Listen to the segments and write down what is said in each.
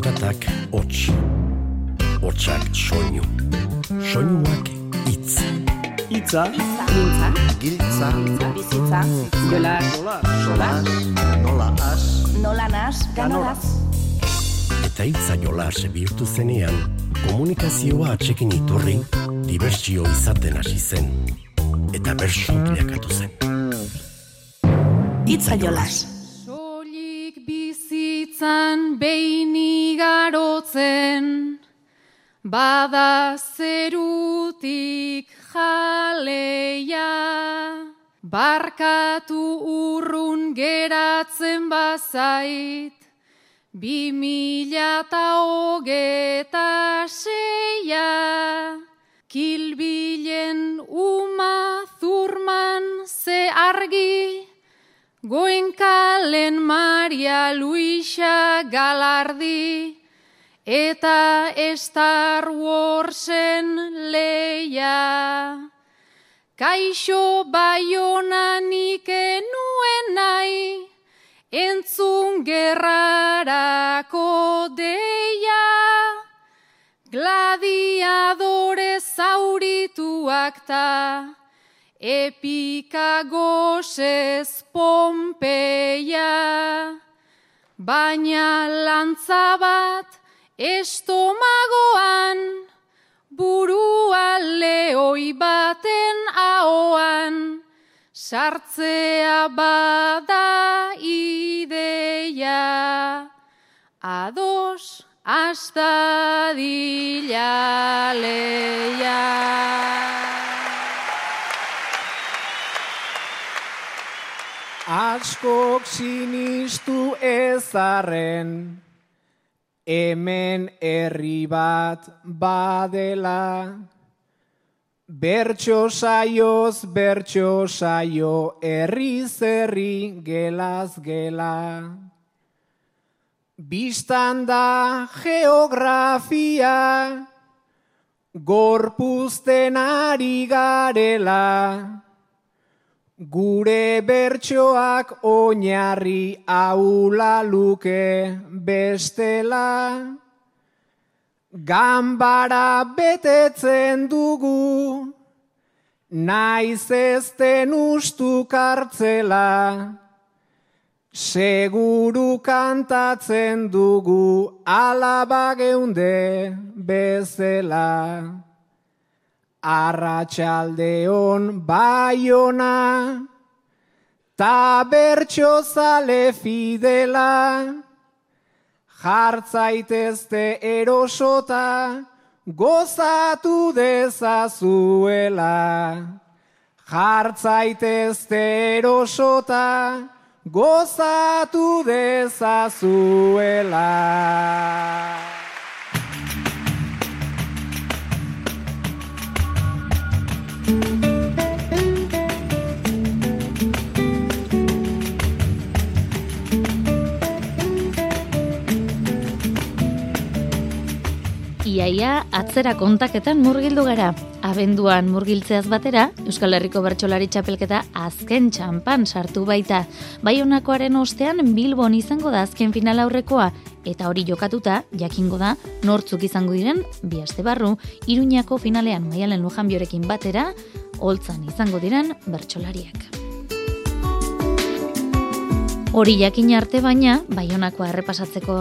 Zaratak hots. Hotsak soinu. Soinuak hitz. Itza. Mintza. Giltza. Bizitza. Jola. Sola. Nola as. Nola nas. Ganolaz. Eta hitza jolas bihurtu zenean, komunikazioa atxekin iturri, dibertsio izaten hasi zen. Eta bersu bilakatu zen. Itza jolas. Bizitzan behin igarotzen, bada zerutik jaleia. Barkatu urrun geratzen bazait, bi mila eta hogeta seia. Kilbilen uma zurman ze argi, Goenkalen Maria Luisa Galardi eta Star Warsen leia. Kaixo baionanik enuen nahi, entzun gerrarako deia. Gladiadore zaurituak ta, epika gozez Pompeia, baina lantza bat estomagoan, burua lehoi baten ahoan, sartzea bada ideia, ados astadila leia. Askok sinistu ezarren, hemen herri bat badela. Bertso saioz, bertso saio, herri zerri, gelaz gela. Bistan da geografia, gorpuzten ari garela. Gure bertsoak oinarri aula luke bestela. Gambara betetzen dugu, naiz ezten ustu kartzela. Seguru kantatzen dugu alaba geunde bezela. Arratxaldeon baiona, ta bertso zale fidela, jartzaitezte erosota, gozatu dezazuela. Jartzaitezte erosota, gozatu dezazuela. Iaia atzera kontaketan murgildu gara. Abenduan murgiltzeaz batera, Euskal Herriko Bertsolari Txapelketa azken txampan sartu baita. Baionakoaren ostean Bilbon izango da azken final aurrekoa, eta hori jokatuta, jakingo da, nortzuk izango diren, bi aste barru, Iruñako finalean Maialen Lujanbiorekin batera, holtzan izango diren bertsolariak. Hori jakin arte baina, baionakoa errepasatzeko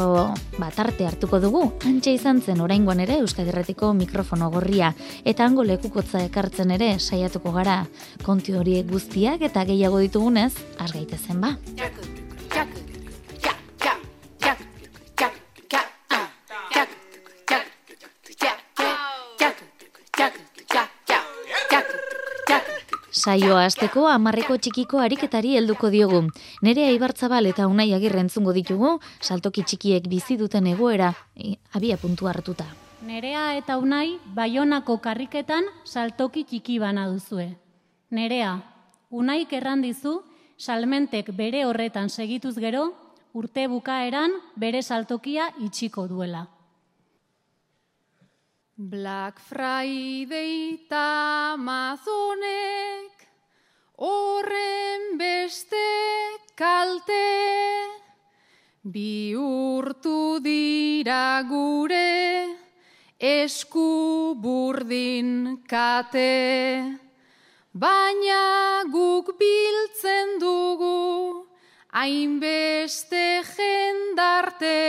bat arte hartuko dugu, antxe izan zen oraingoan ere Euskadirretiko mikrofono gorria, eta hango lekukotza ekartzen ere saiatuko gara. Konti horiek guztiak eta gehiago ditugunez, az gaitezen ba. Saioa hasteko amarreko txikiko ariketari helduko diogu. Nere Aibartzabal eta Unai Agirre entzungo ditugu, saltoki txikiek bizi duten egoera, e, abia puntu hartuta. Nerea eta Unai Baionako karriketan saltoki txiki bana duzue. Nerea, Unaik erran dizu salmentek bere horretan segituz gero, urte bukaeran bere saltokia itxiko duela. Black Friday eta Amazonek horren beste kalte Bihurtu dira gure esku burdin kate, baina guk biltzen dugu hainbeste jendarte,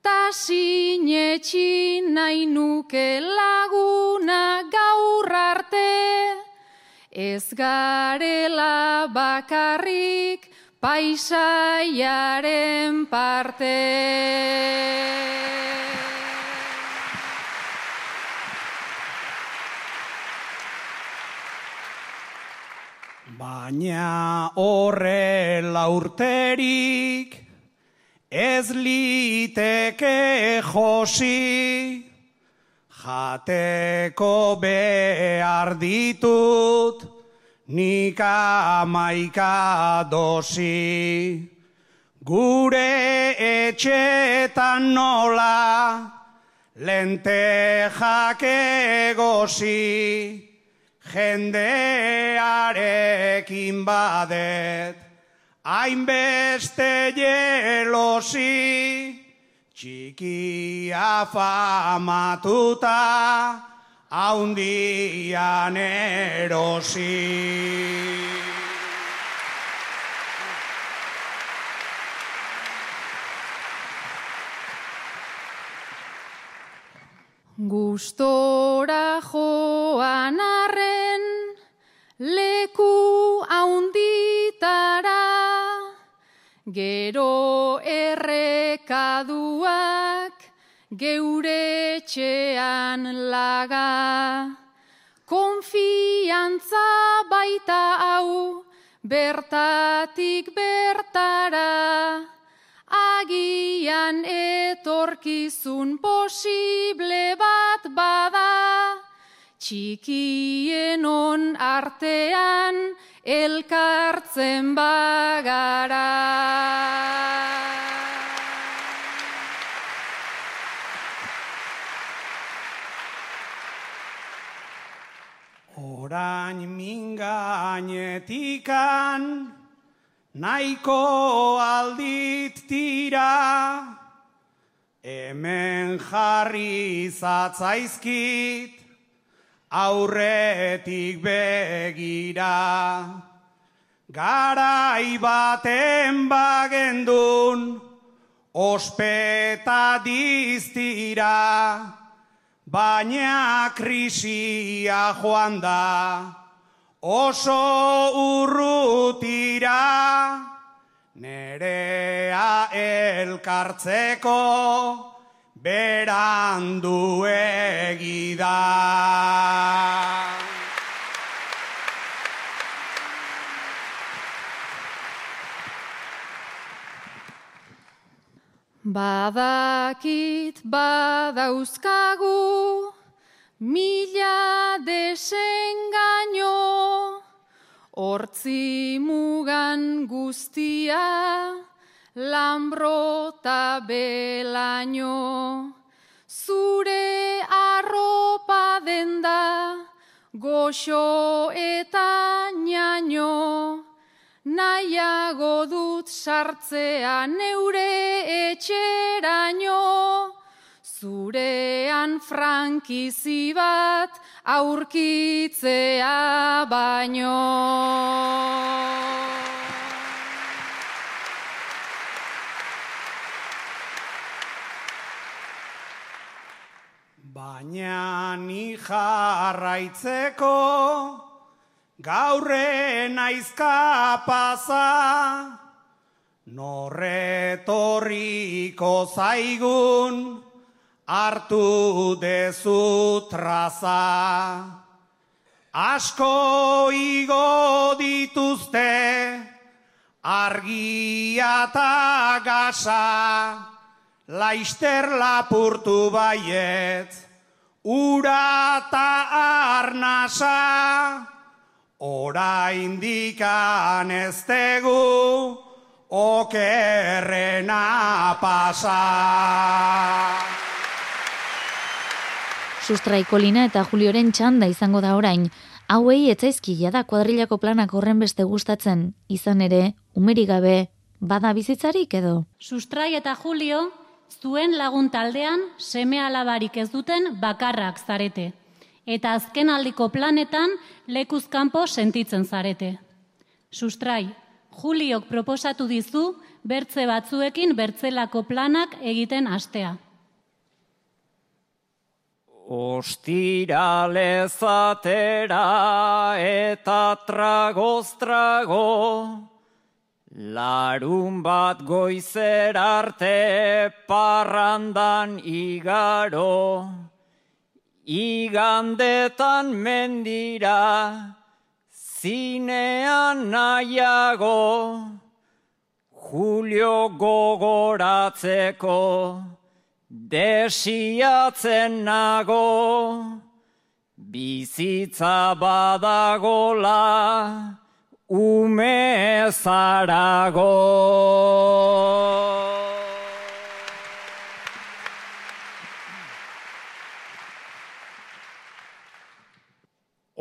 ta sinetxin nahi nuke laguna gaur arte, ez garela bakarrik paisaiaren parte. Baina horrela urterik ez liteke josi, jateko behar ditut, nik amaika dosi. Gure etxetan nola, lentejak egosi, jendearekin badet, hainbeste jelosi, txikia famatuta, haundian erosi. Gustora joan arren leku haunditara, gero errekaduak geure txean laga. Konfiantza baita hau bertatik bertara, agian etorkizun posible bat bada, txikienon artean elkartzen bagara. Orain mingainetikan, nahiko aldit tira, hemen jarri zatzaizkit, aurretik begira. Garai baten bagendun, ospeta diztira, baina krisia joan da, oso urrutira, nerea elkartzeko berandu egida. Badakit badauzkagu mila desengaino, hortzi mugan guztia, lambrota belaino. Zure arropa denda, goxo eta naino, nahiago dut sartzea neure etxeraino, zurean frankizi bat aurkitzea baino. Baina ni jarraitzeko gaurre naizka pasa, norretorriko zaigun hartu dezu traza. Asko igo dituzte argia eta gasa, laister lapurtu baiet, ura eta arnasa, Ora indikan ez tegu, okerrena pasa. Sustraikolina eta Julioren txanda izango da orain. Hauei etzaizki da kuadrilako planak horren beste gustatzen, izan ere, umerik gabe, bada bizitzarik edo? Sustrai eta Julio, zuen lagun taldean seme alabarik ez duten bakarrak zarete. Eta azken aldiko planetan lekuzkanpo sentitzen zarete. Sustrai, Juliok proposatu dizu bertze batzuekin bertzelako planak egiten astea. Ostiralezatera eta tragoztrago, larun bat goizer arte parrandan igaro, igandetan mendira, zinean nahiago, Julio gogoratzeko, Desiatzen nago, bizitza badagola, ume zarago.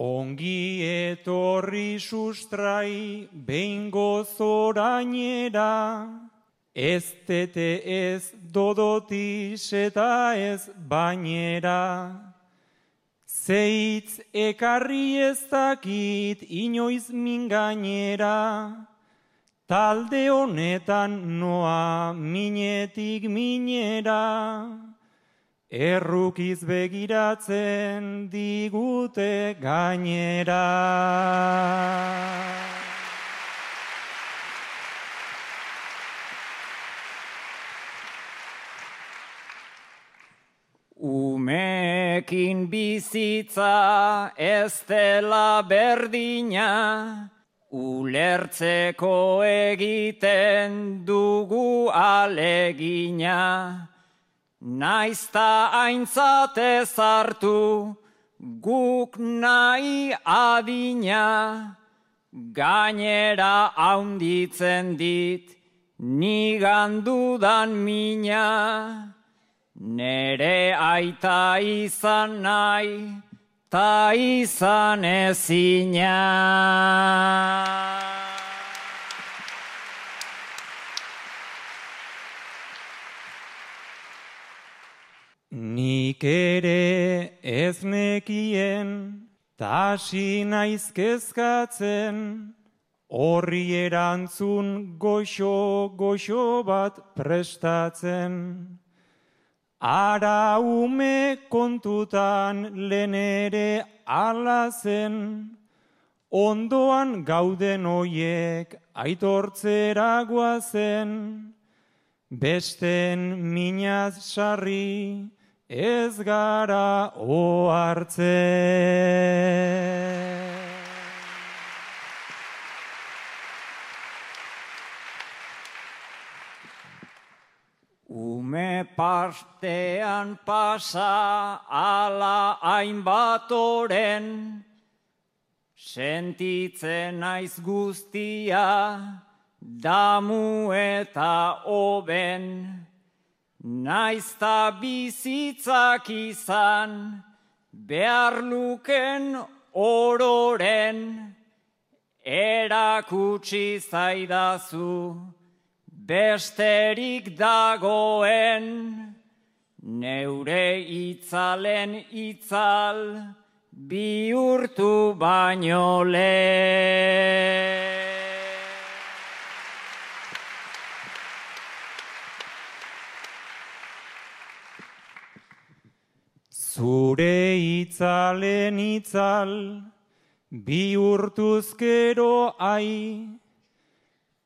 Ongi etorri sustrai, behin gozorainera, Ez tete ez dodotis eta ez bainera. Zeitz ekarri ez dakit inoiz mingainera. Talde honetan noa minetik minera. Errukiz begiratzen digute gainera. Umekin bizitza ez dela berdina, ulertzeko egiten dugu alegina. Naizta aintzate zartu, guk nahi adina, gainera haunditzen dit, nigandudan mina. Nere aita izan nahi, ta izan ezina. Nik ere ez nekien, ta hasi naizkezkatzen, horri erantzun goxo, goxo bat prestatzen. Ara ume kontutan lehen ere alazen, ondoan gauden hoiek aitortzera guazen, besten minaz sarri ez gara oartzen. Ume partean pasa ala hainbat oren, sentitzen naiz guztia, damu eta oben, naizta bizitzak izan, behar luken ororen, erakutsi zaidazu, besterik dagoen, neure itzalen itzal, bihurtu baino le. Zure itzalen itzal, bihurtuzkero ai,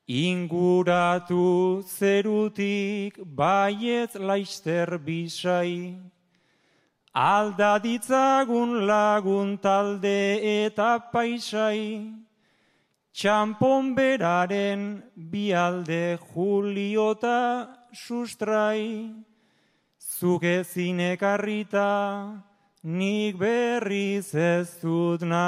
Inguratu zerutik baiet laister bisai, alda ditzagun lagun talde eta paisai, txampon beraren bialde juliota sustrai, zuke zinekarrita nik berriz ez dut nahi.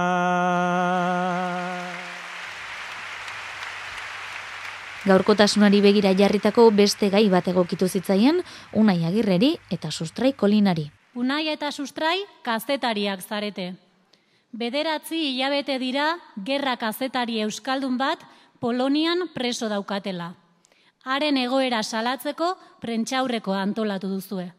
Gaurkotasunari begira jarritako beste gai bat egokitu zitzaien, Unai Agirreri eta Sustrai Kolinari. Unai eta Sustrai kazetariak zarete. Bederatzi hilabete dira gerra kazetari euskaldun bat Polonian preso daukatela. haren egoera salatzeko prentxaurreko antolatu duzue.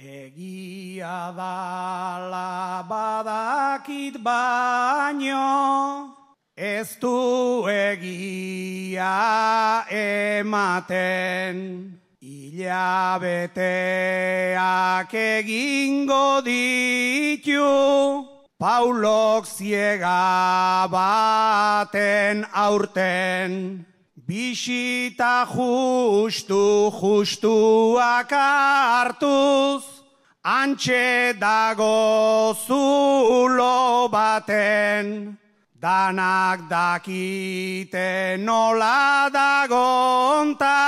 Egia dala badakit baino, ez du egia ematen. Ilabeteak egingo ditu, Paulok ziega baten aurten. Bisita justu justuak hartuz, antxe dago zulo baten, danak dakite nola dagonta,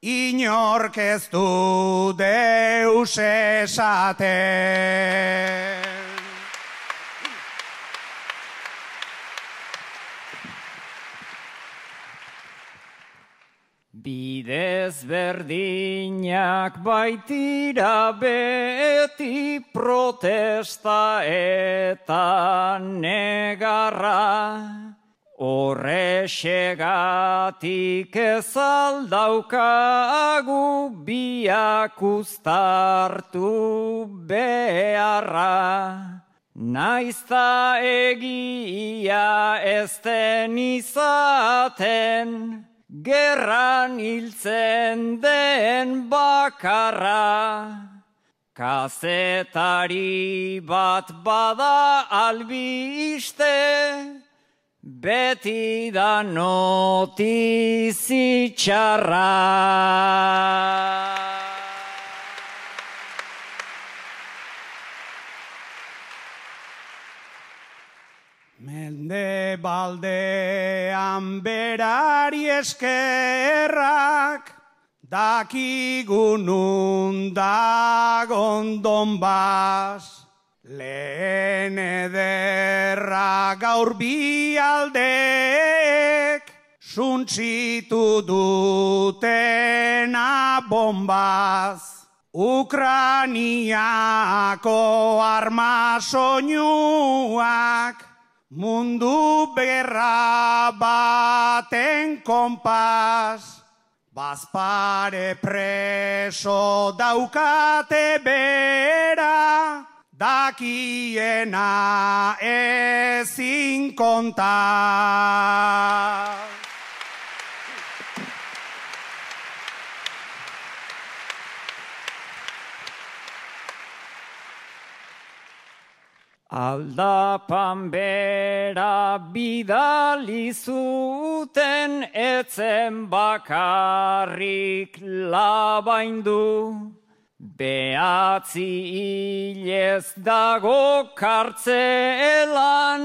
inork ez du deus esaten. Bidez berdinak baitira beti protesta eta negarra. Horre ez aldaukagu biak ustartu beharra. Naizta egia ez den izaten, gerran hiltzen den bakarra. Kazetari bat bada albiste, beti da notizitxarra. Mende baldean berari eskerrak, dakigun undagon donbaz. Lehen ederra gaur bi aldeek, suntzitu dutena bombaz. Ukraniako arma soinuak, Mundu berra baten konpas, bazpare preso daukate bera, dakiena ezin kontas. Aldapan bera bidali zuten etzen bakarrik labaindu. Behatzi hilez dago kartzelan,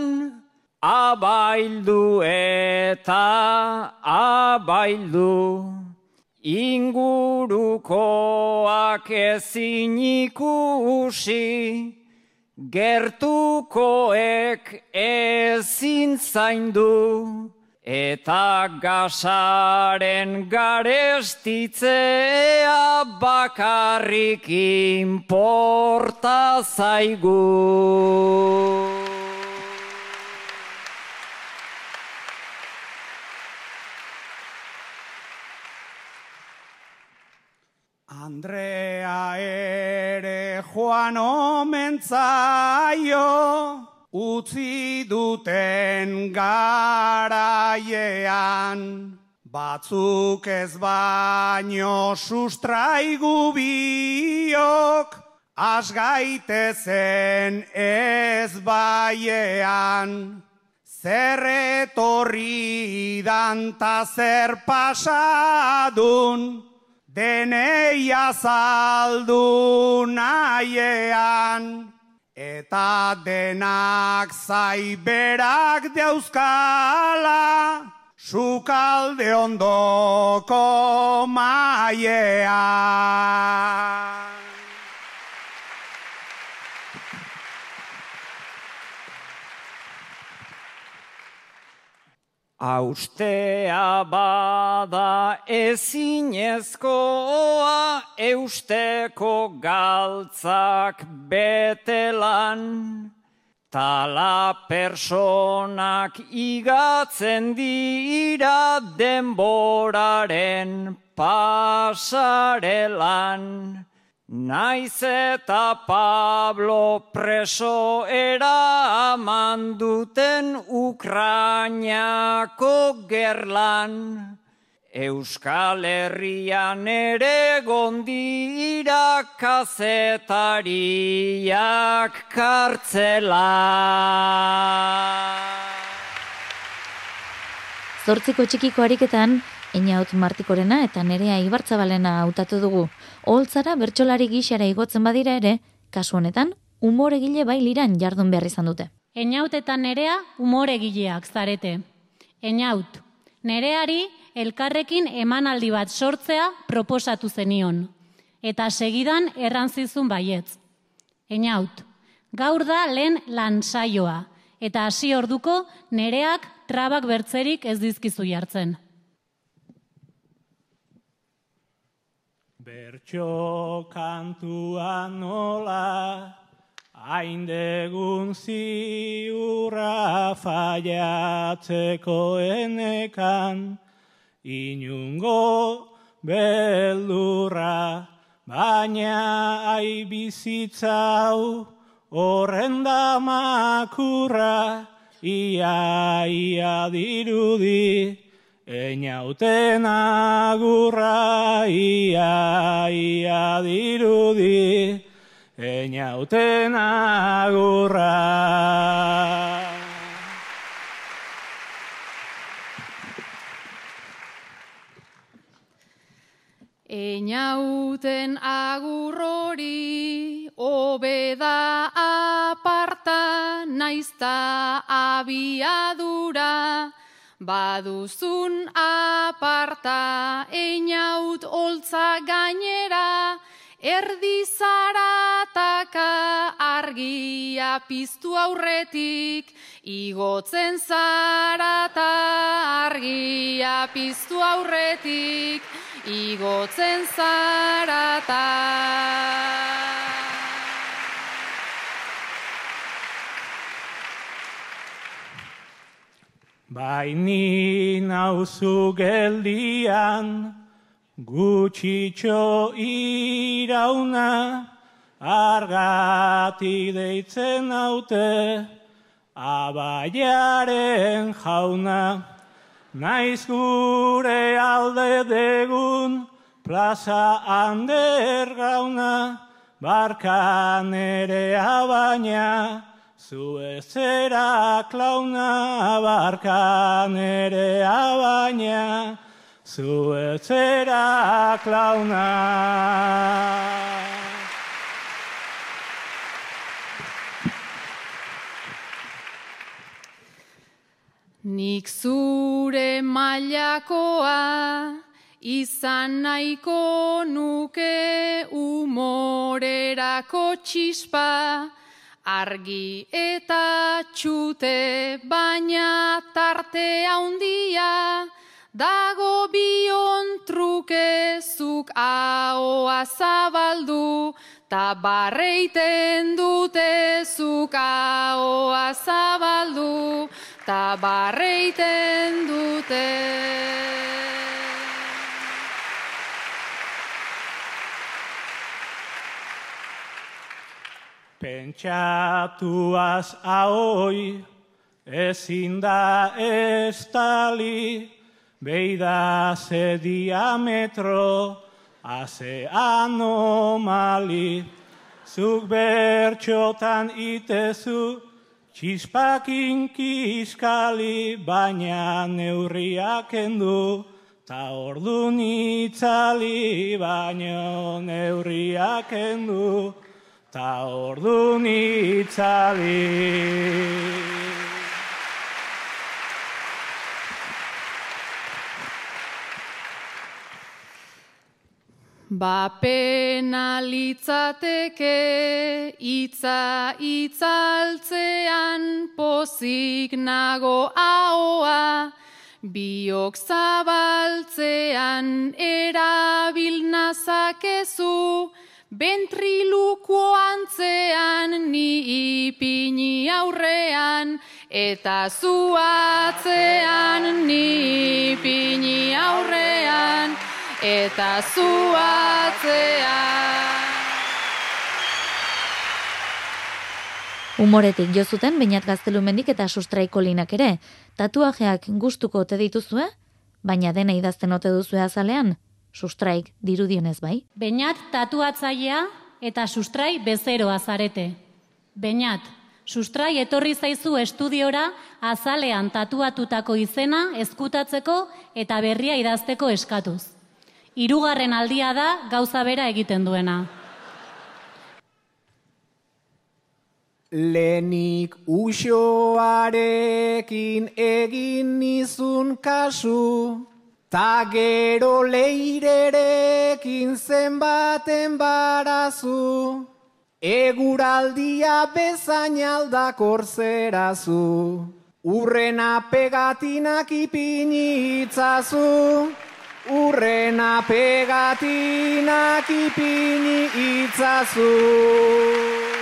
abaildu eta abaildu. Ingurukoak ezin ikusi, gertukoek ezin zaindu, eta gasaren garestitzea bakarrik inporta zaigu. Andrea ere joan omentzaio, utzi duten garaiean. Batzuk ez baino sustraigu biok, asgaitezen ez baiean. Zer etorri danta zer pasadun, denei azaldu nahiean, eta denak zaiberak deuzkala, sukalde ondoko maiean. Austea bada ezinezkoa eusteko galtzak betelan, Tala personak igatzen dira denboraren pasarelan. Naiz eta Pablo preso era duten Ukrainako gerlan. Euskal Herrian ere gondira kazetariak kartzela. Zortziko txikiko ariketan, Einaut Martikorena eta Nerea Ibartzabalena hautatu dugu. Oholtzara bertsolari gixara igotzen badira ere, kasu honetan, umoregile bai liran jardun behar izan dute. Einaut eta Nerea umoregileak zarete. Einaut, Nereari elkarrekin emanaldi bat sortzea proposatu zenion. Eta segidan errantzizun baietz. Einaut, gaur da lehen lansaioa. Eta hasi orduko nereak trabak bertzerik ez dizkizu jartzen. Bertxo kantua nola, haindegun ziurra faiatzeko enekan, inungo beldurra, baina ai bizitzau, horren da makurra, ia ia dirudi, Einauten agurra ia ia dirudi, einauten agurra. Einauten agurrori obeda aparta naizta abiadura, Baduzun aparta einaut oltza gainera, erdi zarataka argia piztu aurretik, igotzen zarata argia piztu aurretik, igotzen zarata. Baini nauzu geldian, gutxitxo irauna, argati deitzen haute, abaiaren jauna. Naiz gure alde degun, plaza hander gauna, barkan ere abaina, Zu ezera klauna barkan ere abaina, zu ezera klauna. Nik zure mailakoa izan nahiko nuke umorerako txispa, Argi eta txute baina tarte handia dago bion trukezuk ahoa zabaldu ta barreiten dute zuk ahoa zabaldu ta barreiten dute. Pentsatuaz ahoi, ezin da estali, beida ze diametro, haze anomali, zuk bertxotan itezu, txispakin kiskali, baina neurriak endu, ta ordu nitzali, baina neurriak endu, ta ordu nitzali. Ba penalitzateke itza itzaltzean pozik nago ahoa, biok zabaltzean erabil nazakezu, Bentriluko antzean ni ipini aurrean, eta zu atzean ni ipini aurrean, eta zu atzean. Humoretik jo zuten bainat gaztelumendik eta sustraiko linak ere. Tatuajeak gustuko ote dituzue? Baina dena idazten ote duzue azalean? Sustraik dirudionez bai? Bainat tatuatzailea eta sustrai bezeroa zarete. Bainat, sustrai etorri zaizu estudiora azalean tatuatutako izena ezkutatzeko eta berria idazteko eskatuz. Hirugarren aldia da gauza bera egiten duena. Lenik usoarekin egin nizun kasu, ta gero leirerekin zenbaten barazu, eguraldia bezain aldakor zerazu, urrena pegatinak ipini itzazu, urrena pegatinak ipini itzazu.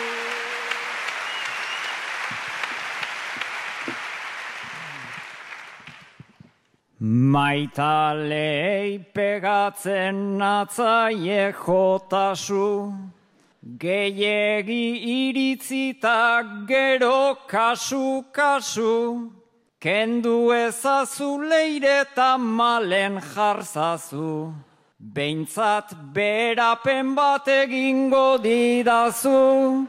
Maitalei pegatzen natzaie jotasu, gehiegi iritzita gero kasu-kasu, kendu ezazu leire eta malen jarzazu, behintzat berapen bat egingo didazu.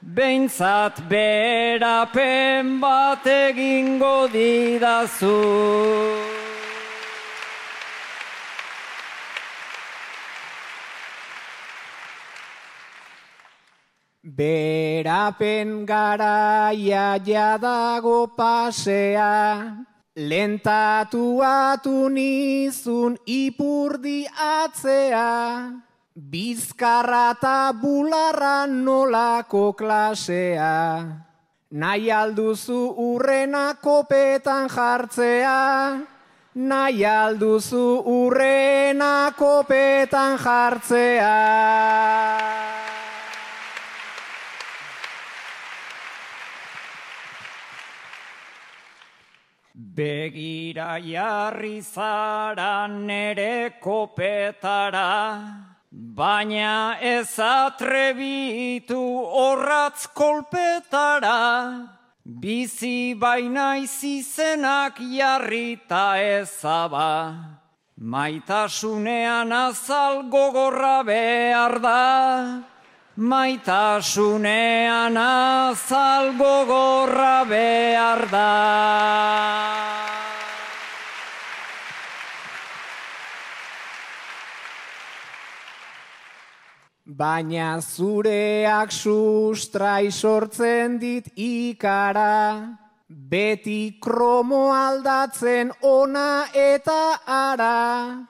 Beintzat berapen bat egingo didazu. Berapen garaia jadago pasea, lentatu atu nizun ipurdi atzea, bizkarra eta bularra nolako klasea, nahi alduzu urrena kopetan jartzea, nahi alduzu urrena kopetan jartzea. Begira jarri zara nere kopetara, baina ez atrebitu horratz kolpetara. Bizi baina izizenak jarri ta ezaba, maitasunean azal gogorra behar da. Maitasunean azal gogorra behar da. Baina zureak sustrai sortzen dit ikara, beti kromo aldatzen ona eta ara,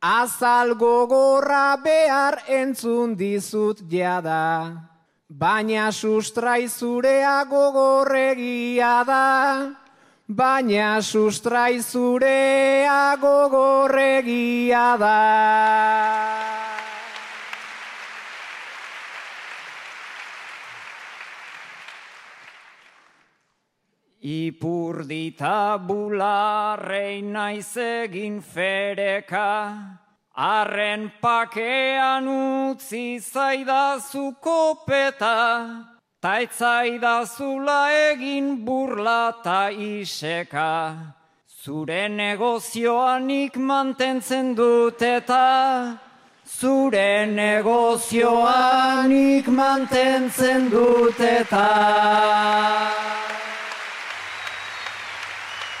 azal gogorra behar entzun dizut jada, baina sustrai zurea gogorregia da, baina sustrai zurea gogorregia da. Ipurdita bularrei naiz egin fereka, arren pakean utzi zaidazu kopeta, taitzaidazula egin burla ta iseka, zure negozioanik mantentzen dut eta, zure negozioanik mantentzen dut eta.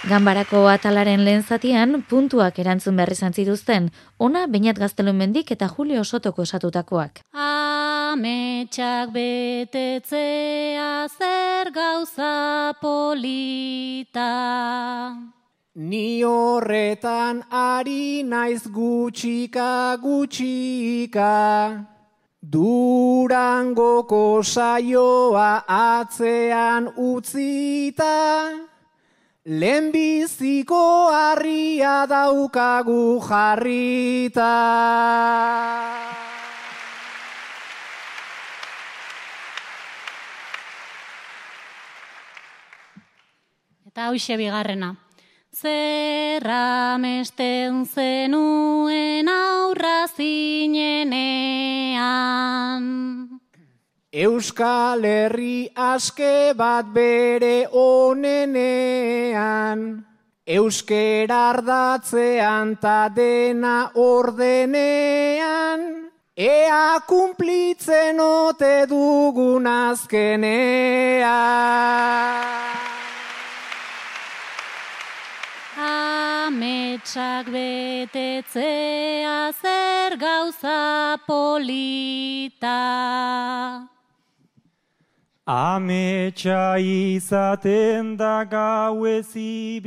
Ganbarako atalaren lehen zatian, puntuak erantzun behar izan zituzten, ona bainat gaztelun mendik eta Julio Sotoko esatutakoak. Ametsak betetzea zer gauza polita. Ni horretan ari naiz gutxika gutxika. Durangoko saioa atzean utzita lehenbiziko harria daukagu jarrita. Eta hoxe bigarrena. Zerra mesten zenuen aurra zinenean. Euskal Herri aske bat bere onenean. Euskera ardatzean ta dena ordenean. Ea kumplitzen ote dugun azkenean. Ametsak betetzea zer gauza polita. Ametsa izaten da gau ezibilita,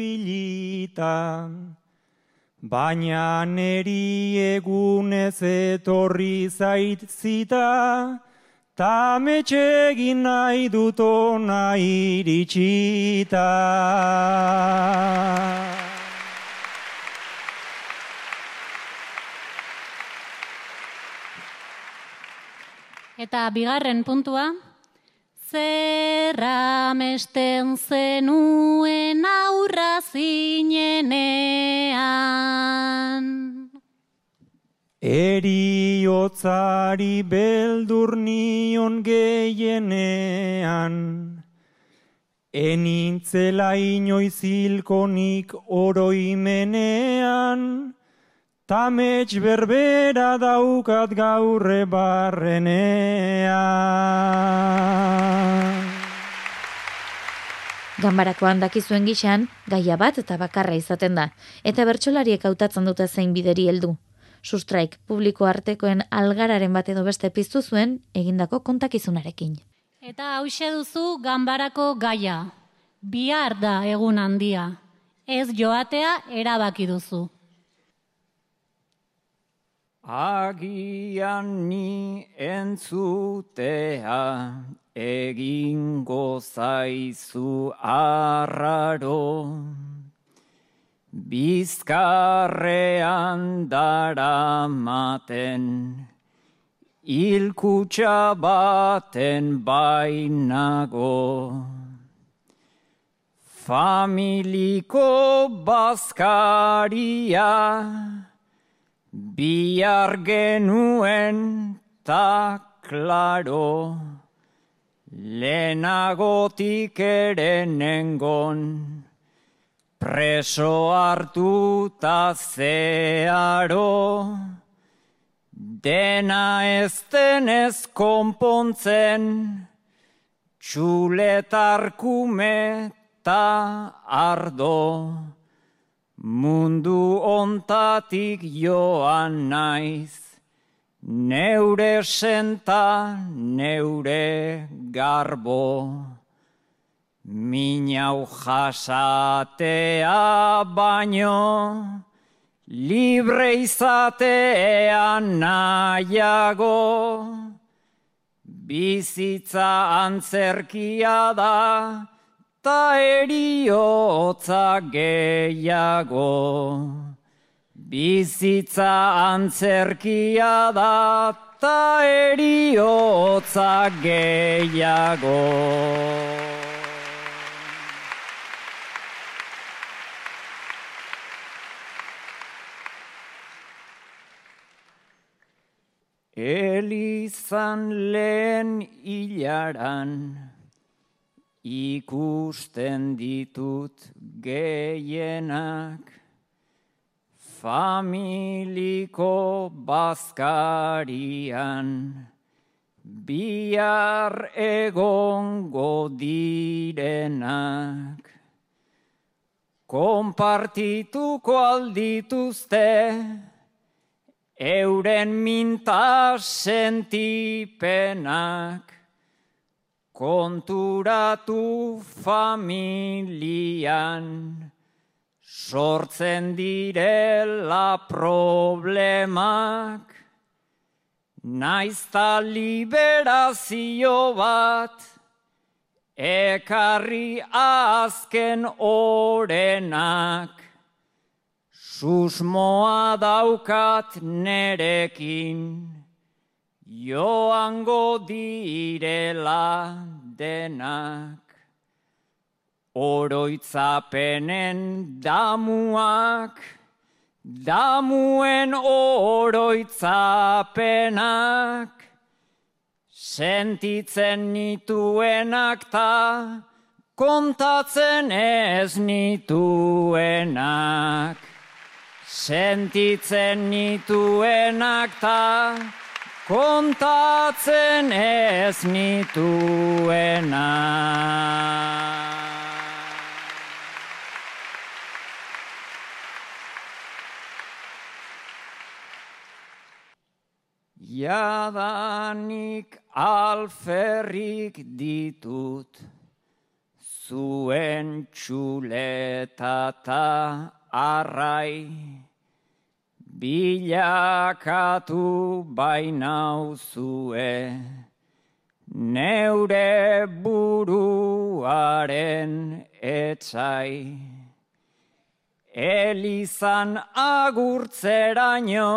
baina neri egunez etorri zait zita, ta egin nahi dut ona iritsita. Eta bigarren puntua, zerra mesten zenuen aurra zinenean. Eriotzari beldur nion geienean, enintzela inoiz hilkonik oroimenean, Tamets berbera daukat gaurre barrenea. Ganbarakoan dakizuen gixan, gaia bat eta bakarra izaten da, eta bertsolariek hautatzen dute zein bideri heldu. Sustraik publiko artekoen algararen bat edo beste piztu zuen egindako kontakizunarekin. Eta hause duzu ganbarako gaia. Bihar da egun handia. Ez joatea erabaki duzu. Agian ni entzutea egingo zaizu arraro. Bizkarrean dara maten, ilkutsa baten bainago. Familiko bazkaria, Bihar genuen ta klaro, lehenagotik ere nengon, preso hartu ta zearo, dena ez denez konpontzen, txuletarkume ta ardo. Mundu ontatik joan naiz, neure senta, neure garbo. Minau jasatea baino, libre izatea nahiago. Bizitza antzerkia da, ta eriotza gehiago. Bizitza antzerkia da, ta eriotza gehiago. Elizan lehen hilaran, ikusten ditut geienak, familiko bazkarian, bihar egongo direnak. Kompartituko aldituzte, euren minta sentipenak, konturatu familian, sortzen direla problemak, naizta liberazio bat, ekarri azken orenak, susmoa daukat nerekin, joango direla denak. oroitzapenen damuak, damuen oroitzapenak, sentitzen nituenak ta kontatzen ez nituenak. Sentitzen nituenak ta kontatzen ez nituenak. Jadanik alferrik ditut, zuen txuletata arrai, bilakatu bainau zue, neure buruaren etxai. Elizan agurtzeraino,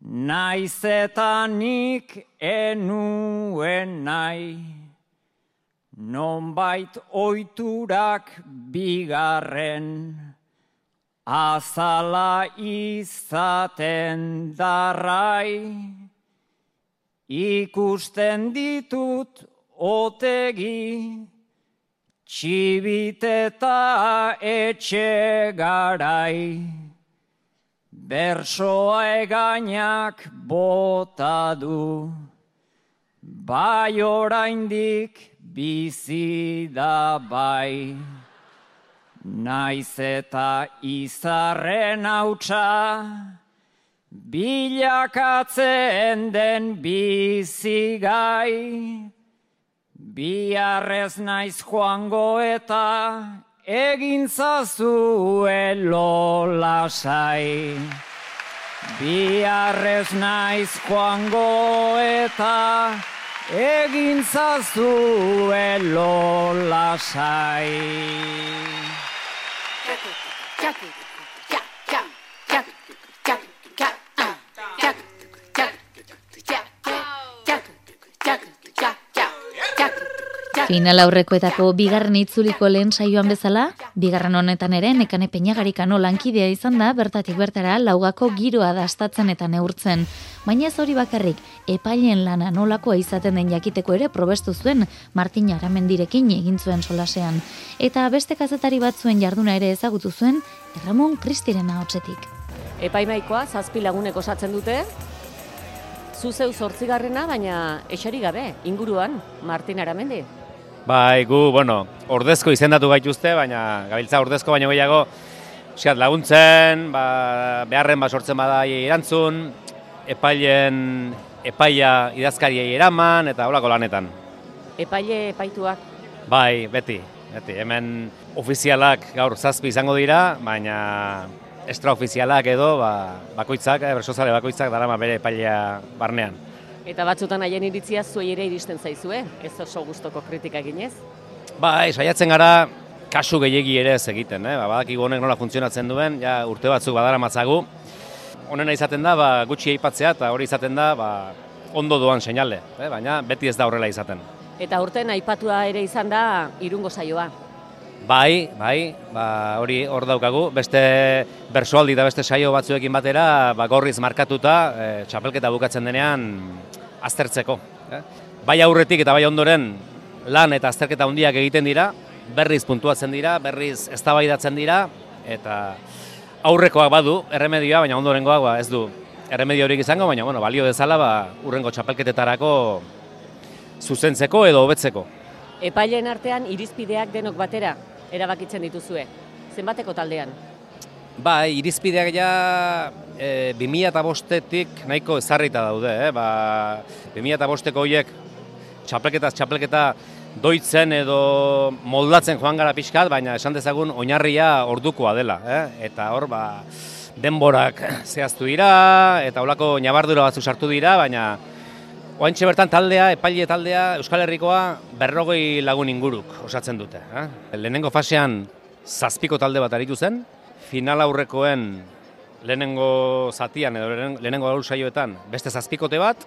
Naiz eta nik enuen nahi, nonbait oiturak bigarren, azala izaten darrai, ikusten ditut otegi, txibiteta etxe garai. Bersoa egainak bota du, bai oraindik bizi da bai. Naiz eta izarren hautsa, bilakatzen den bizi gai. Biarrez naiz joango eta egin zazue lolasai. Biarrez naiz joango eta egin Дякую. Дякую. Final aurrekoetako bigarren itzuliko lehen saioan bezala, bigarren honetan ere nekane peinagarikano lankidea izan da bertatik bertara laugako giroa dastatzen eta neurtzen. Baina ez hori bakarrik, epailen lana nolakoa izaten den jakiteko ere probestu zuen Martin Aramendirekin egin zuen solasean. Eta beste kazetari batzuen jarduna ere ezagutu zuen Ramon Kristirena hotzetik. Epaimaikoa zazpi lagunek osatzen dute, zuzeu zortzigarrena, baina esari gabe, inguruan, Martin Aramendi. Bai, gu, bueno, ordezko izendatu gaituzte, baina gabiltza ordezko baino gehiago Euskat laguntzen, ba, beharren ba sortzen bada erantzun, epailen epaia idazkariei eraman eta holako lanetan. Epaile epaituak? Bai, beti, beti. Hemen ofizialak gaur zazpi izango dira, baina extraofizialak edo ba, bakoitzak, eh, bersozale bakoitzak darama bere epailea barnean. Eta batzutan haien iritzia zuei ere iristen zaizue, ez oso gustoko kritika eginez? Ba, saiatzen gara kasu gehiegi ere ez egiten, eh? ba, badakigu honek nola funtzionatzen duen, ja urte batzuk badara matzagu. Honena izaten da, ba, gutxi eipatzea eta hori izaten da, ba, ondo doan seinale, eh? baina beti ez da horrela izaten. Eta urten aipatua ere izan da irungo saioa. Bai, bai, ba, hori hor daukagu, beste bersoaldi eta beste saio batzuekin batera, ba, gorriz markatuta, e, txapelketa bukatzen denean, aztertzeko. Bai aurretik eta bai ondoren lan eta azterketa handiak egiten dira, berriz puntuatzen dira, berriz eztabaidatzen dira eta aurrekoak badu erremedioa, baina ondorengoak ba, ez du erremedio horik izango, baina bueno, balio dezala ba, urrengo txapelketetarako zuzentzeko edo hobetzeko. Epaileen artean irizpideak denok batera erabakitzen dituzue. Zenbateko taldean? Ba, irizpideak ja e, 2005etik nahiko ezarrita daude, eh? Ba, 2005eko hoiek txapelketa txapelketa doitzen edo moldatzen joan gara pixkat, baina esan dezagun oinarria ordukoa dela, eh? Eta hor ba, denborak zehaztu dira eta holako nabardura batzu sartu dira, baina Oantxe bertan taldea, epaile taldea, Euskal Herrikoa berrogei lagun inguruk osatzen dute. Eh? Lehenengo fasean zazpiko talde bat aritu zen, final aurrekoen lehenengo zatian edo lehenengo gaur saioetan beste zazpikote bat,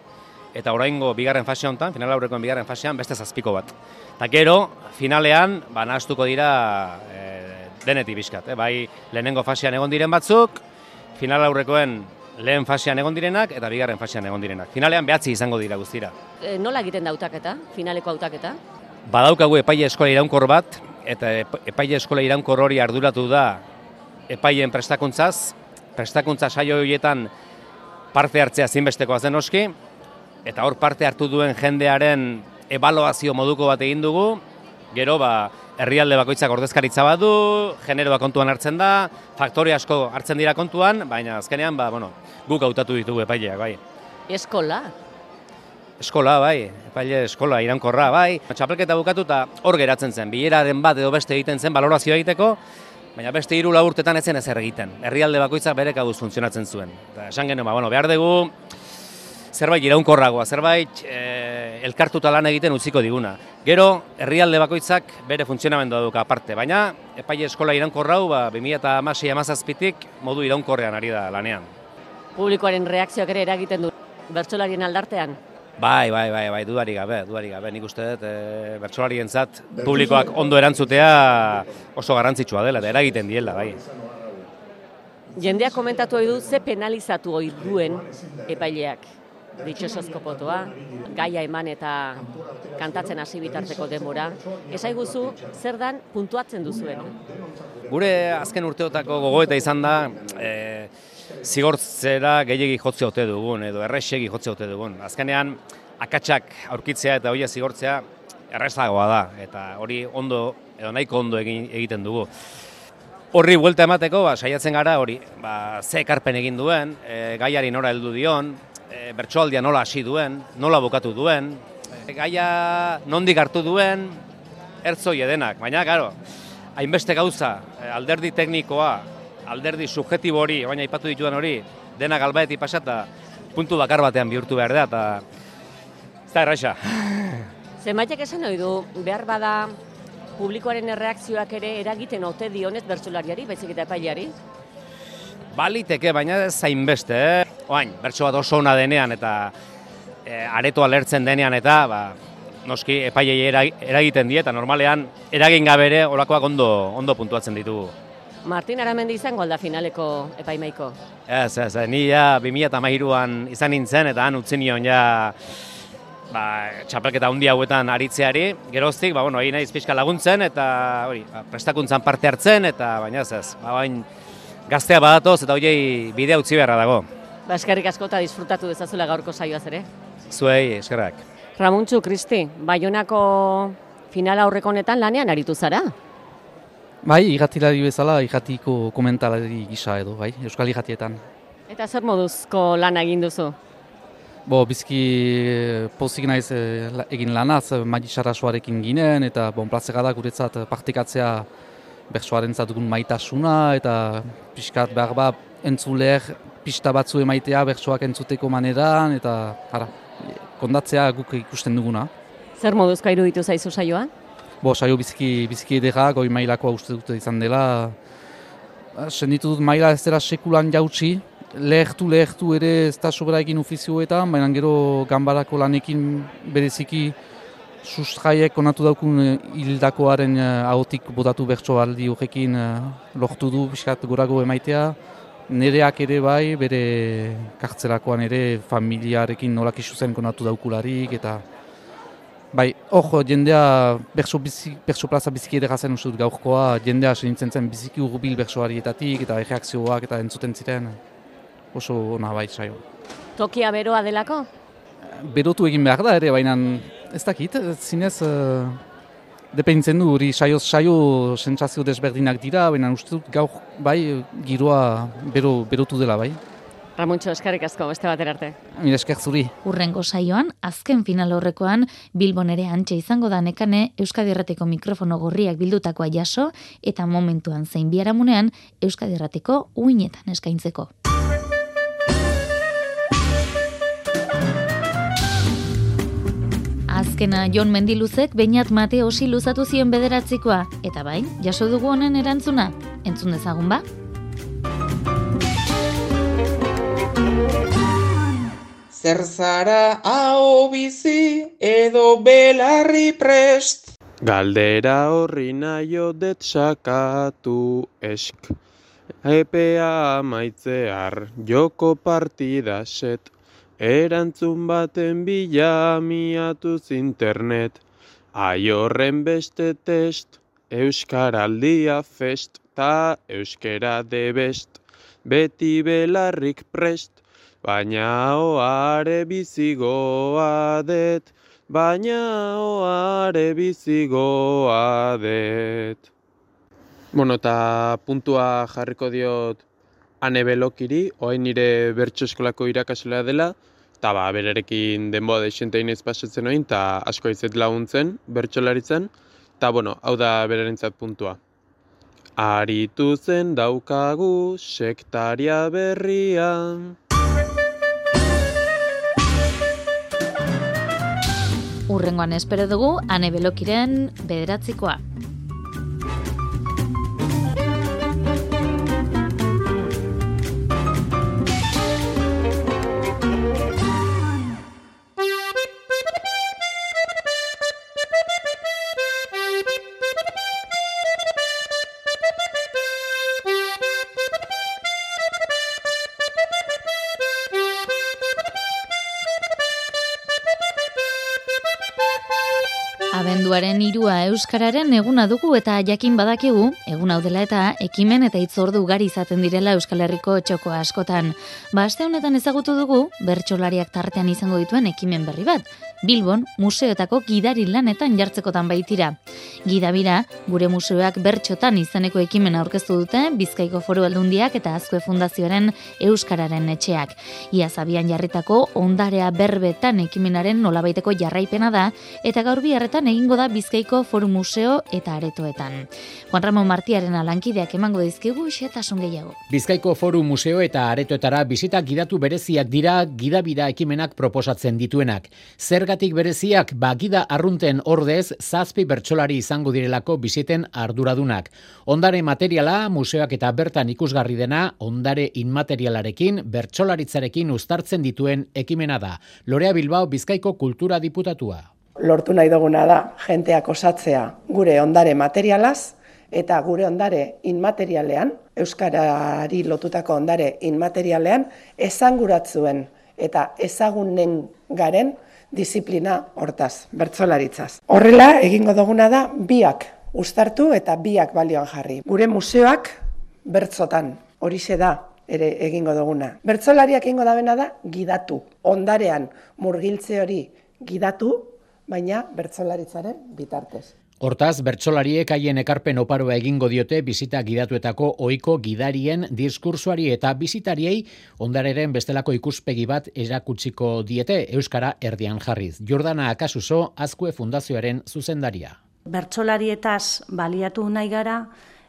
eta oraingo bigarren fase honetan, final aurrekoen bigarren fasean, beste zazpiko bat. Eta gero, finalean, ba, nahaztuko dira e, denetik bizkat. E, bai, lehenengo fasean egon diren batzuk, final aurrekoen lehen fasean egon direnak eta bigarren fasean egon direnak. Finalean behatzi izango dira guztira. E, nola egiten da hautaketa, finaleko hautaketa? Badaukagu epaile eskola iraunkor bat, eta epaile eskola iraunkor hori arduratu da epaileen prestakuntzaz, prestakuntza saio horietan parte hartzea zinbestekoa zen oski, eta hor parte hartu duen jendearen ebaluazio moduko bat egin dugu, gero ba, herrialde bakoitzak ordezkaritza badu, generoa kontuan hartzen da, faktore asko hartzen dira kontuan, baina azkenean ba, bueno, guk hautatu ditugu epaileak, bai. Eskola? Eskola, bai, epaile eskola, irankorra, bai. Txapelketa bukatu eta hor geratzen zen, bileraren bat edo beste egiten zen, balorazioa egiteko, baina beste hiru urtetan ez zen ezer egiten. Herrialde bakoitzak bere kabuz funtzionatzen zuen. Eta esan genuen, ba, bueno, behar dugu, zerbait iraunkorragoa, zerbait e, elkartuta lan egiten utziko diguna. Gero, herrialde bakoitzak bere funtzionamendua duka aparte, baina epaile eskola iraunkorrau, ba, 2006 amazazpitik modu iraunkorrean ari da lanean. Publikoaren reakzioak ere eragiten du bertsolarien aldartean? Bai, bai, bai, bai, dudari gabe, dudari gabe. Nik uste dut, e, bertsolarien zat, publikoak ondo erantzutea oso garrantzitsua dela, eta eragiten diela, bai. Jendeak komentatu du ze penalizatu hori duen epaileak ditxosozko potoa, gaia eman eta kantatzen hasi bitarteko demora. Esaiguzu, zer dan puntuatzen duzuen? Gure azken urteotako gogoeta izan da, e, zigortzera gehiegi jotze ote dugun, edo errexegi jotze ote dugun. Azkenean, akatsak aurkitzea eta hoia zigortzea errezagoa da, eta hori ondo, edo nahiko ondo egiten dugu. Horri buelta emateko, ba, saiatzen gara hori, ba, ze ekarpen egin duen, e, gaiari nora heldu dion, e, bertsoaldia nola hasi duen, nola bukatu duen, e, gaia nondik hartu duen, ertzoi edenak, baina, garo, hainbeste gauza, e, alderdi teknikoa, alderdi subjetibo hori, baina ipatu dituan hori, dena galbaeti pasata, puntu bakar batean bihurtu behar da, eta ez da erraixa. Zenbaitek esan hori du, behar bada publikoaren erreakzioak ere eragiten ote dionez bertsolariari, baizik eta epaileari? Baliteke, baina zainbeste, eh? Oain, bertso bat oso ona denean eta e, aretoa lertzen denean eta ba, noski epaiei eragiten die eta normalean eragin gabere olakoak ondo, ondo puntuatzen ditugu. Martin Aramendi izango alda finaleko epaimaiko? Ez, ez, ni ja 2008an izan nintzen eta han utzi nion ja ba, txapelketa hundi hauetan aritzeari, geroztik, ba, bueno, egin naiz pixka laguntzen eta hori, ba, prestakuntzan parte hartzen eta baina ez ez, ba, bain, gaztea badatoz eta hoiei bidea utzi beharra dago. Ba, eskerrik asko eta disfrutatu dezazula gaurko saioaz ere. Zuei, eskerrak. Ramuntzu, Kristi, Baionako final aurreko honetan lanean aritu zara? Bai, igatilari bezala, igatiko komentalari gisa edo, bai, Euskal Igatietan. Eta zer moduzko lan egin duzu? Bo, bizki pozik naiz eh, egin lanaz, soarekin ginen, eta bon, plazega da guretzat partikatzea bersoaren dugun maitasuna, eta pixkat behar ba, entzuleer pista batzu emaitea bersoak entzuteko maneran, eta ara, kondatzea guk ikusten duguna. Zer moduzko iruditu zaizu saioa? Bo, saio biziki, biziki edera, goi mailakoa uste dute izan dela. Ba, senditu dut maila ez dela sekulan jautsi, lehertu, lehertu ere ez da sobera egin ofizioetan, baina gero gambarako lanekin bereziki sustraiek onatu daukun eh, hildakoaren uh, ahotik bodatu bertso aldi horrekin uh, lortu du biskat gorago emaitea. Nereak ere bai, bere kartzelakoan ere familiarekin nolak isu zen konatu daukularik eta Bai, hor, jendea berso, bizi, berso plaza biziki edera zen uste dut gaurkoa, jendea senintzen zen biziki urbil bersoarietatik eta erreakzioak eta entzuten ziren. Oso ona bai saio. Tokia beroa delako? Berotu egin behar da ere, baina ez dakit, zinez, uh, depeintzen du, hori saioz saio sentsazio desberdinak dira, baina uste dut gaur bai giroa bero, berotu dela bai. Ramuntxo, eskarrik asko, beste bater arte. Mira esker zuri. Urrengo saioan, azken final horrekoan, Bilbon ere antxe izango da nekane Euskadi Errateko mikrofono gorriak bildutakoa jaso, eta momentuan zein biaramunean Euskadi Errateko uinetan eskaintzeko. Azkena Jon Mendiluzek bainat mate osi luzatu zion bederatzikoa, eta bain, jaso dugu honen erantzuna, entzun dezagun ba? Zer zara hau bizi edo belarri prest. Galdera horri naio det sakatu esk. Epea amaitzear joko partida set. Erantzun baten bila miatuz internet. Ai horren beste test, Euskaraldia fest, ta euskera de best. Beti belarrik prest, baina oare bizigoa det, baina oare bizigoa det. Bueno, eta puntua jarriko diot ane belokiri, oain nire bertso eskolako irakaslea dela, eta ba, berarekin denboa deixentein ez pasatzen oin, eta asko izet laguntzen, bertsolaritzen, eta bueno, hau da berarentzat puntua. Aritu zen daukagu sektaria berria. Urrengoan espero dugu, ane belokiren bederatzikoa. Euskararen eguna dugu eta jakin badakigu, egun hau dela eta ekimen eta itzordu ugari izaten direla Euskal Herriko txoko askotan. Ba, aste honetan ezagutu dugu, bertsolariak tartean izango dituen ekimen berri bat, Bilbon museoetako gidari lanetan jartzekotan baitira. Gidabira, gure museoak bertxotan izeneko ekimen aurkeztu dute Bizkaiko Foru Aldundiak eta Azkue Fundazioaren Euskararen etxeak. Ia zabian jarritako ondarea berbetan ekimenaren nolabaiteko jarraipena da eta gaur biharretan egingo da Bizkaiko Foru Museo eta Aretoetan. Juan Ramon Martiaren alankideak emango dizkigu xetasun gehiago. Bizkaiko Foru Museo eta Aretoetara bisita gidatu bereziak dira gidabira ekimenak proposatzen dituenak. Zer zergatik bereziak bagida arrunten ordez zazpi bertsolari izango direlako biziten arduradunak. Ondare materiala, museoak eta bertan ikusgarri dena, ondare inmaterialarekin, bertsolaritzarekin uztartzen dituen ekimena da. Lorea Bilbao Bizkaiko Kultura Diputatua. Lortu nahi duguna da, jenteak osatzea gure ondare materialaz, eta gure ondare inmaterialean, Euskarari lotutako ondare inmaterialean, ezanguratzuen eta ezagunen garen disiplina hortaz, bertsolaritzaz. Horrela, egingo duguna da, biak ustartu eta biak balioan jarri. Gure museoak bertzotan, horixe da, ere egingo duguna. Bertsolariak egingo da bena da, gidatu. Ondarean murgiltze hori gidatu, baina bertsolaritzaren bitartez. Hortaz, bertsolariek haien ekarpen oparoa egingo diote bizita gidatuetako ohiko gidarien diskursuari eta bizitariei ondareren bestelako ikuspegi bat erakutsiko diete Euskara erdian jarriz. Jordana Akasuso, Azkue Fundazioaren zuzendaria. Bertsolarietaz baliatu nahi gara,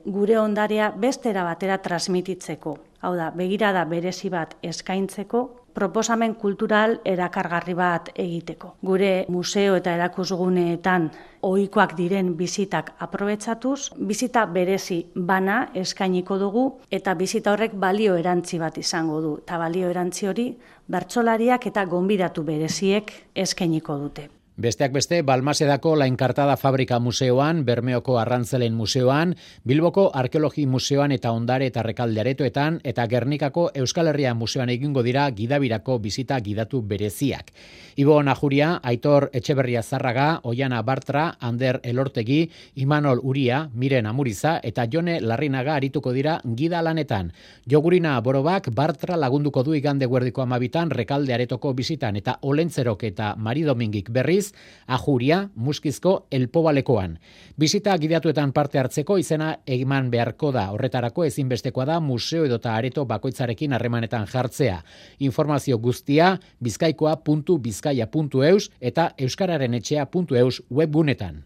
gure ondarea bestera batera transmititzeko. Hau da, begirada berezi bat eskaintzeko, proposamen kultural erakargarri bat egiteko. Gure museo eta erakusguneetan ohikoak diren bizitak aprobetsatuz, bizita berezi bana eskainiko dugu eta bizita horrek balio erantzi bat izango du. Eta balio erantzi hori bertsolariak eta gonbidatu bereziek eskainiko dute. Besteak beste, Balmasedako Lainkartada Fabrika Museoan, Bermeoko Arrantzelen Museoan, Bilboko Arkeologi Museoan eta Ondare eta Rekalde Aretoetan, eta Gernikako Euskal Herria Museoan egingo dira gidabirako bizita gidatu bereziak. Ibo Najuria, Aitor Etxeberria Zarraga, Oiana Bartra, Ander Elortegi, Imanol Uria, Miren Amuriza eta Jone Larrinaga arituko dira gida lanetan. Jogurina Borobak, Bartra lagunduko du igande guerdiko amabitan Rekalde Aretoko bizitan eta Olentzerok eta Mari Domingik berriz, ajuria, muskizko, elpobalekoan. Bizita gidatuetan parte hartzeko izena egiman beharko da. Horretarako ezinbestekoa da museo edota areto bakoitzarekin harremanetan jartzea. Informazio guztia bizkaikoa.bizkaia.eus eta euskararen etxea.eus webgunetan.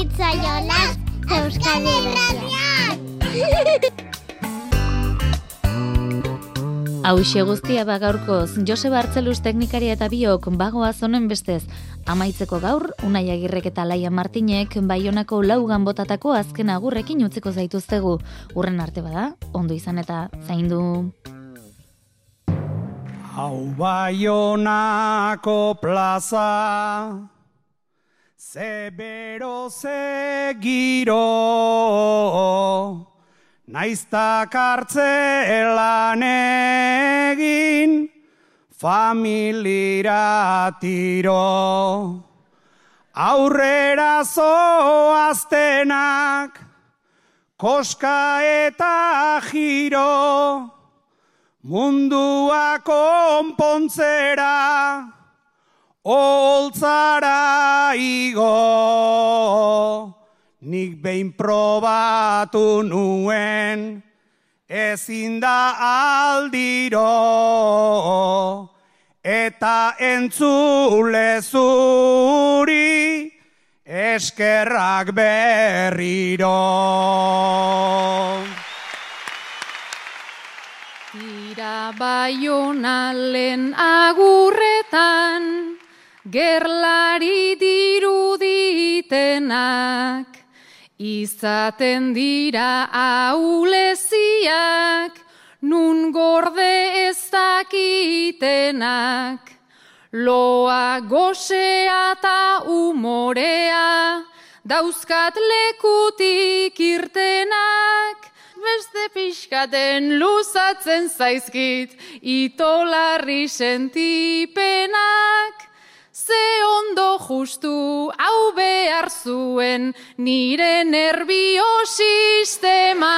Itzaiolas Euskadi Hau guztia bagaurkoz, Jose Bartzeluz teknikaria eta biok bagoa zonen bestez. Amaitzeko gaur, Unai Agirrek eta Laia Martinek baionako laugan botatako azken agurrekin utziko zaituztegu. Urren arte bada, ondo izan eta zaindu. Hau baionako plaza, zebero zegiro, Naizta kartzelan egin familira tiro. Aurrera zoaztenak koska eta giro. Mundua konpontzera oltzara igo. Nik behin probatu nuen, ezin da aldiro, eta entzule zuri, eskerrak berriro. Tira baionalen agurretan, gerlari diruditenak, Izaten dira auleziak, nun gorde ez dakitenak. Loa gosea eta umorea, dauzkat lekutik irtenak. Beste pixkaten luzatzen zaizkit, itolarri sentipenak ze ondo justu hau behar zuen nire nervio sistema.